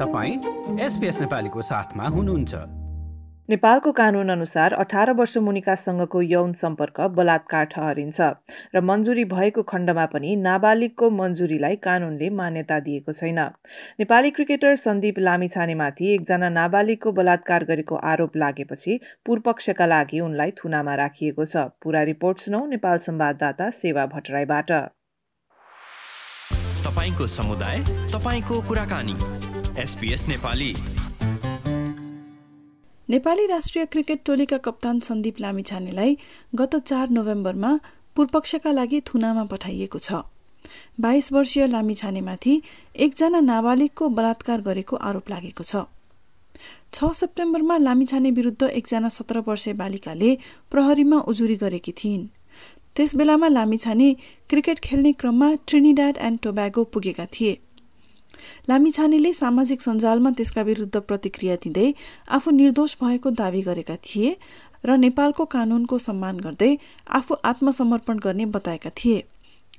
तपाईँ एसपिएस नेपालीको साथमा हुनुहुन्छ। नेपालको कानुन अनुसार अठार वर्ष मुनिकासँगको यौन सम्पर्क बलात्कार ठहरिन्छ र मन्जुरी भएको खण्डमा पनि नाबालिगको मन्जुरीलाई कानुनले मान्यता दिएको छैन। नेपाली क्रिकेटर सन्दीप लामिछानेमाथि एकजना नाबालिगको बलात्कार गरेको आरोप लागेपछि पूर्वपक्षका लागि उनलाई थुनामा राखिएको छ। पूरा रिपोर्ट सुनौ नेपाल संवाददाता सेवा भट्टराईबाट। तपाईँको समुदाय तपाईँको कुराकानी। एसपिएस नेपाली नेपाली राष्ट्रिय क्रिकेट टोलीका कप्तान सन्दीप लामिछानेलाई गत चार नोभेम्बरमा पूर्वपक्षका लागि थुनामा पठाइएको छ। बाइस वर्षीय लामिछानेमाथि एकजना नाबालिगको बलात्कार गरेको आरोप लागेको छ। छ सेप्टेम्बरमा लामिछाने विरुद्ध एकजना सत्र वर्षीय बालिकाले प्रहरीमा उजुरी गरेकी थिइन्। त्यस बेलामा लामिछाने क्रिकेट खेल्ने क्रममा ट्रिनिडाड एन्ड टोब्यागो पुगेका थिए। लामिछानेले सामाजिक सञ्जालमा त्यसका विरुद्ध प्रतिक्रिया दिँदै आफू निर्दोष भएको दावी गरेका थिए र नेपालको कानूनको सम्मान गर्दै आफू आत्मसमर्पण गर्ने बताएका थिए।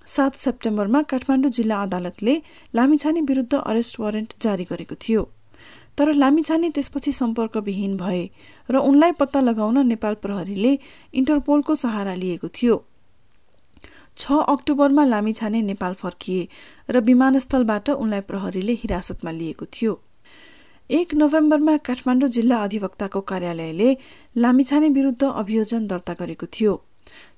सात सेप्टेम्बरमा काठमाडौँ जिल्ला अदालतले लामिछाने विरुद्ध अरेस्ट वारेन्ट जारी गरेको थियो। तर लामिछाने त्यसपछि सम्पर्कविहीन भए र उनलाई पत्ता लगाउन नेपाल प्रहरीले इन्टरपोलको सहारा लिएको थियो। छ अक्टोबरमा लामिछाने नेपाल फर्किए र विमानस्थलबाट उनलाई प्रहरीले हिरासतमा लिएको थियो। एक नोभेम्बरमा काठमाडौँ जिल्ला अधिवक्ताको कार्यालयले लामिछाने विरुद्ध अभियोजन दर्ता गरेको थियो।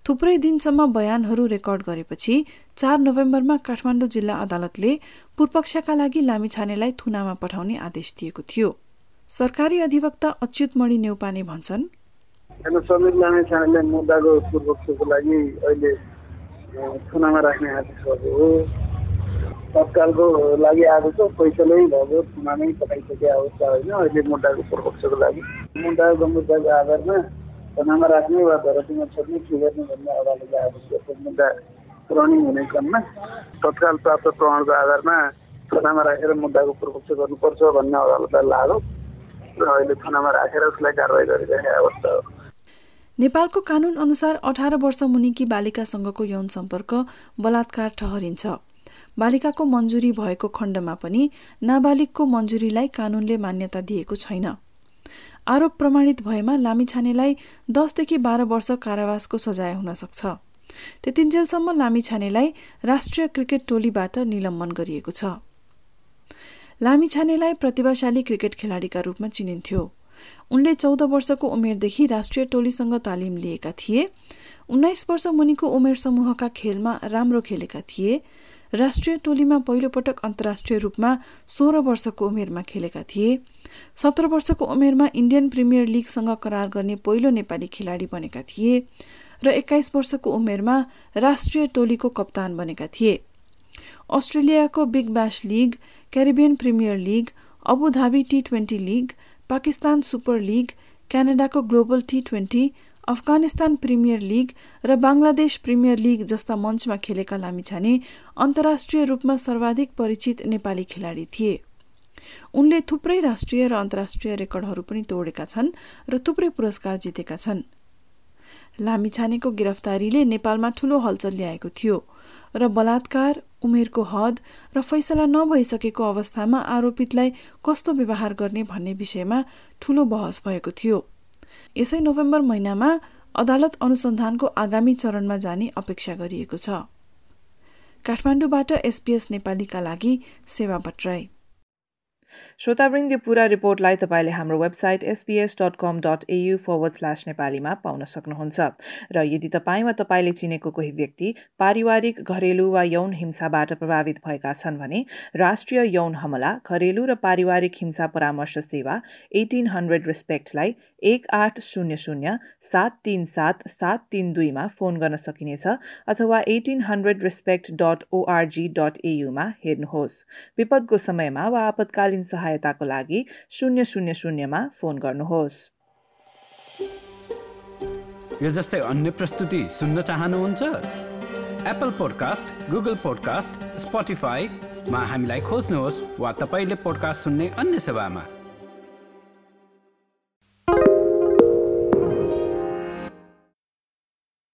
थुप्रै दिनसम्म बयानहरू रेकर्ड गरेपछि चार नोभेम्बरमा काठमाडौँ जिल्ला अदालतले पूर्वपक्षका लागि लामिछानेलाई थुनामा पठाउने आदेश दिएको थियो। सरकारी अधिवक्ता अच्युतमणि नेउपाने भन्छन् मुद्दाको पूर्वपक्षको लागि अहिले थुनामा राख्ने आदेशहरू हो। तत्कालको लागि आएको छ पैसाले भएको थुनामै पठाइसके अवस्था होइन अहिले मुद्दाको पूर्वपक्षको लागि। मुद्दाको गम्भीरताको आधारमा थुनामा राख्ने वा धरतीमा छोड्ने के गर्ने भन्ने अदालतले गर्छ मुद्दा रनिङ हुने क्रममा तत्काल प्राप्त प्रमाणको आधारमा थुनामा राखेर मुद्दाको पूर्वपक्ष गर्नुपर्छ भन्ने अदालतलाई लाग्यो र अहिले थुनामा राखेर उसलाई कारवाही गरिरहेको अवस्था हो। नेपालको कानून अनुसार अठार वर्ष मुनिकी बालिकासँगको यौन सम्पर्क बलात्कार ठहरिन्छ। बालिकाको मन्जुरी भएको खण्डमा पनि नाबालिगको मन्जुरीलाई कानूनले मान्यता दिएको छैन। आरोप प्रमाणित भएमा लामिछानेलाई दसदेखि बाह्र वर्ष कारावासको सजाय हुन सक्छ। त्यतिन्जेलसम्म लामिछानेलाई राष्ट्रिय क्रिकेट टोलीबाट निलम्बन गरिएको छ। लामिछानेलाई प्रतिभाशाली क्रिकेट खेलाडीका रूपमा चिनिन्थ्यो। उनले चौध वर्षको उमेरदेखि राष्ट्रिय टोलीसँग तालिम लिएका थिए। उन्नाइस वर्ष मुनिको उमेर समूहका खेलमा राम्रो खेलेका थिए। राष्ट्रिय टोलीमा पहिलोपटक अन्तर्राष्ट्रिय रूपमा सोह्र वर्षको उमेरमा खेलेका थिए। सत्र वर्षको उमेरमा इन्डियन प्रिमियर लिगसँग करार गर्ने पहिलो नेपाली खेलाडी बनेका थिए र एक्काइस वर्षको उमेरमा राष्ट्रिय टोलीको कप्तान बनेका थिए। अस्ट्रेलियाको Big Bash League Caribbean Premier League Abu Dhabi T twenty League Pakistan Super League क्यानाडाको Global T twenty Afghanistan Premier League र बङ्गलादेश प्रिमियर लिग जस्ता मञ्चमा खेलेका लामिछाने अन्तर्राष्ट्रिय रूपमा सर्वाधिक परिचित नेपाली खेलाडी थिए। उनले थुप्रै राष्ट्रिय र अन्तर्राष्ट्रिय रेकर्डहरू पनि तोडेका छन् र थुप्रै पुरस्कार जितेका छन्। लामिछानेको गिरफ्तारीले नेपालमा ठूलो हलचल ल्याएको थियो र बलात्कार उमेरको हद र फैसला नभइसकेको अवस्थामा आरोपितलाई कस्तो व्यवहार गर्ने भन्ने विषयमा ठूलो बहस भएको थियो। यसै नोभेम्बर महिनामा अदालत अनुसन्धानको आगामी चरणमा जाने अपेक्षा गरिएको छ। काठमाडौँबाट एसपीएस नेपालीका लागि सेवा भट्टराई श्रोतावृन्द पुरा रिपोर्टलाई तपाईँले हाम्रो website SPS dot com dot AU forward slash नेपालीमा पाउन सक्नुहुन्छ। र यदि तपाईँ वा तपाईँले चिनेको कोही व्यक्ति पारिवारिक घरेलु वा यौन हिंसाबाट प्रभावित भएका छन् भने राष्ट्रिय यौन हमला घरेलु र पारिवारिक हिंसा परामर्श सेवा एटिन हन्ड्रेड रेस्पेक्टलाई एक आठ शून्य शून्य सात तिन सात सात तिन दुईमा फोन गर्न सकिनेछ अथवा eighteen hundred respect dot ORG dot एयुमा हेर्नुहोस्। विपदको समयमा वा आपतकालीन सहायताको लागि शून्य शून्य शून्यमा फोन गर्नुहोस्। यो जस्तै अन्य प्रस्तुति सुन्न चाहनुहुन्छ? एप्पल पोडकास्ट गुगल पोडकास्ट स्पोटिफाईमा हामीलाई खोज्नुहोस् वा तपाईँले पोडकास्ट सुन्ने अन्य सेवामा।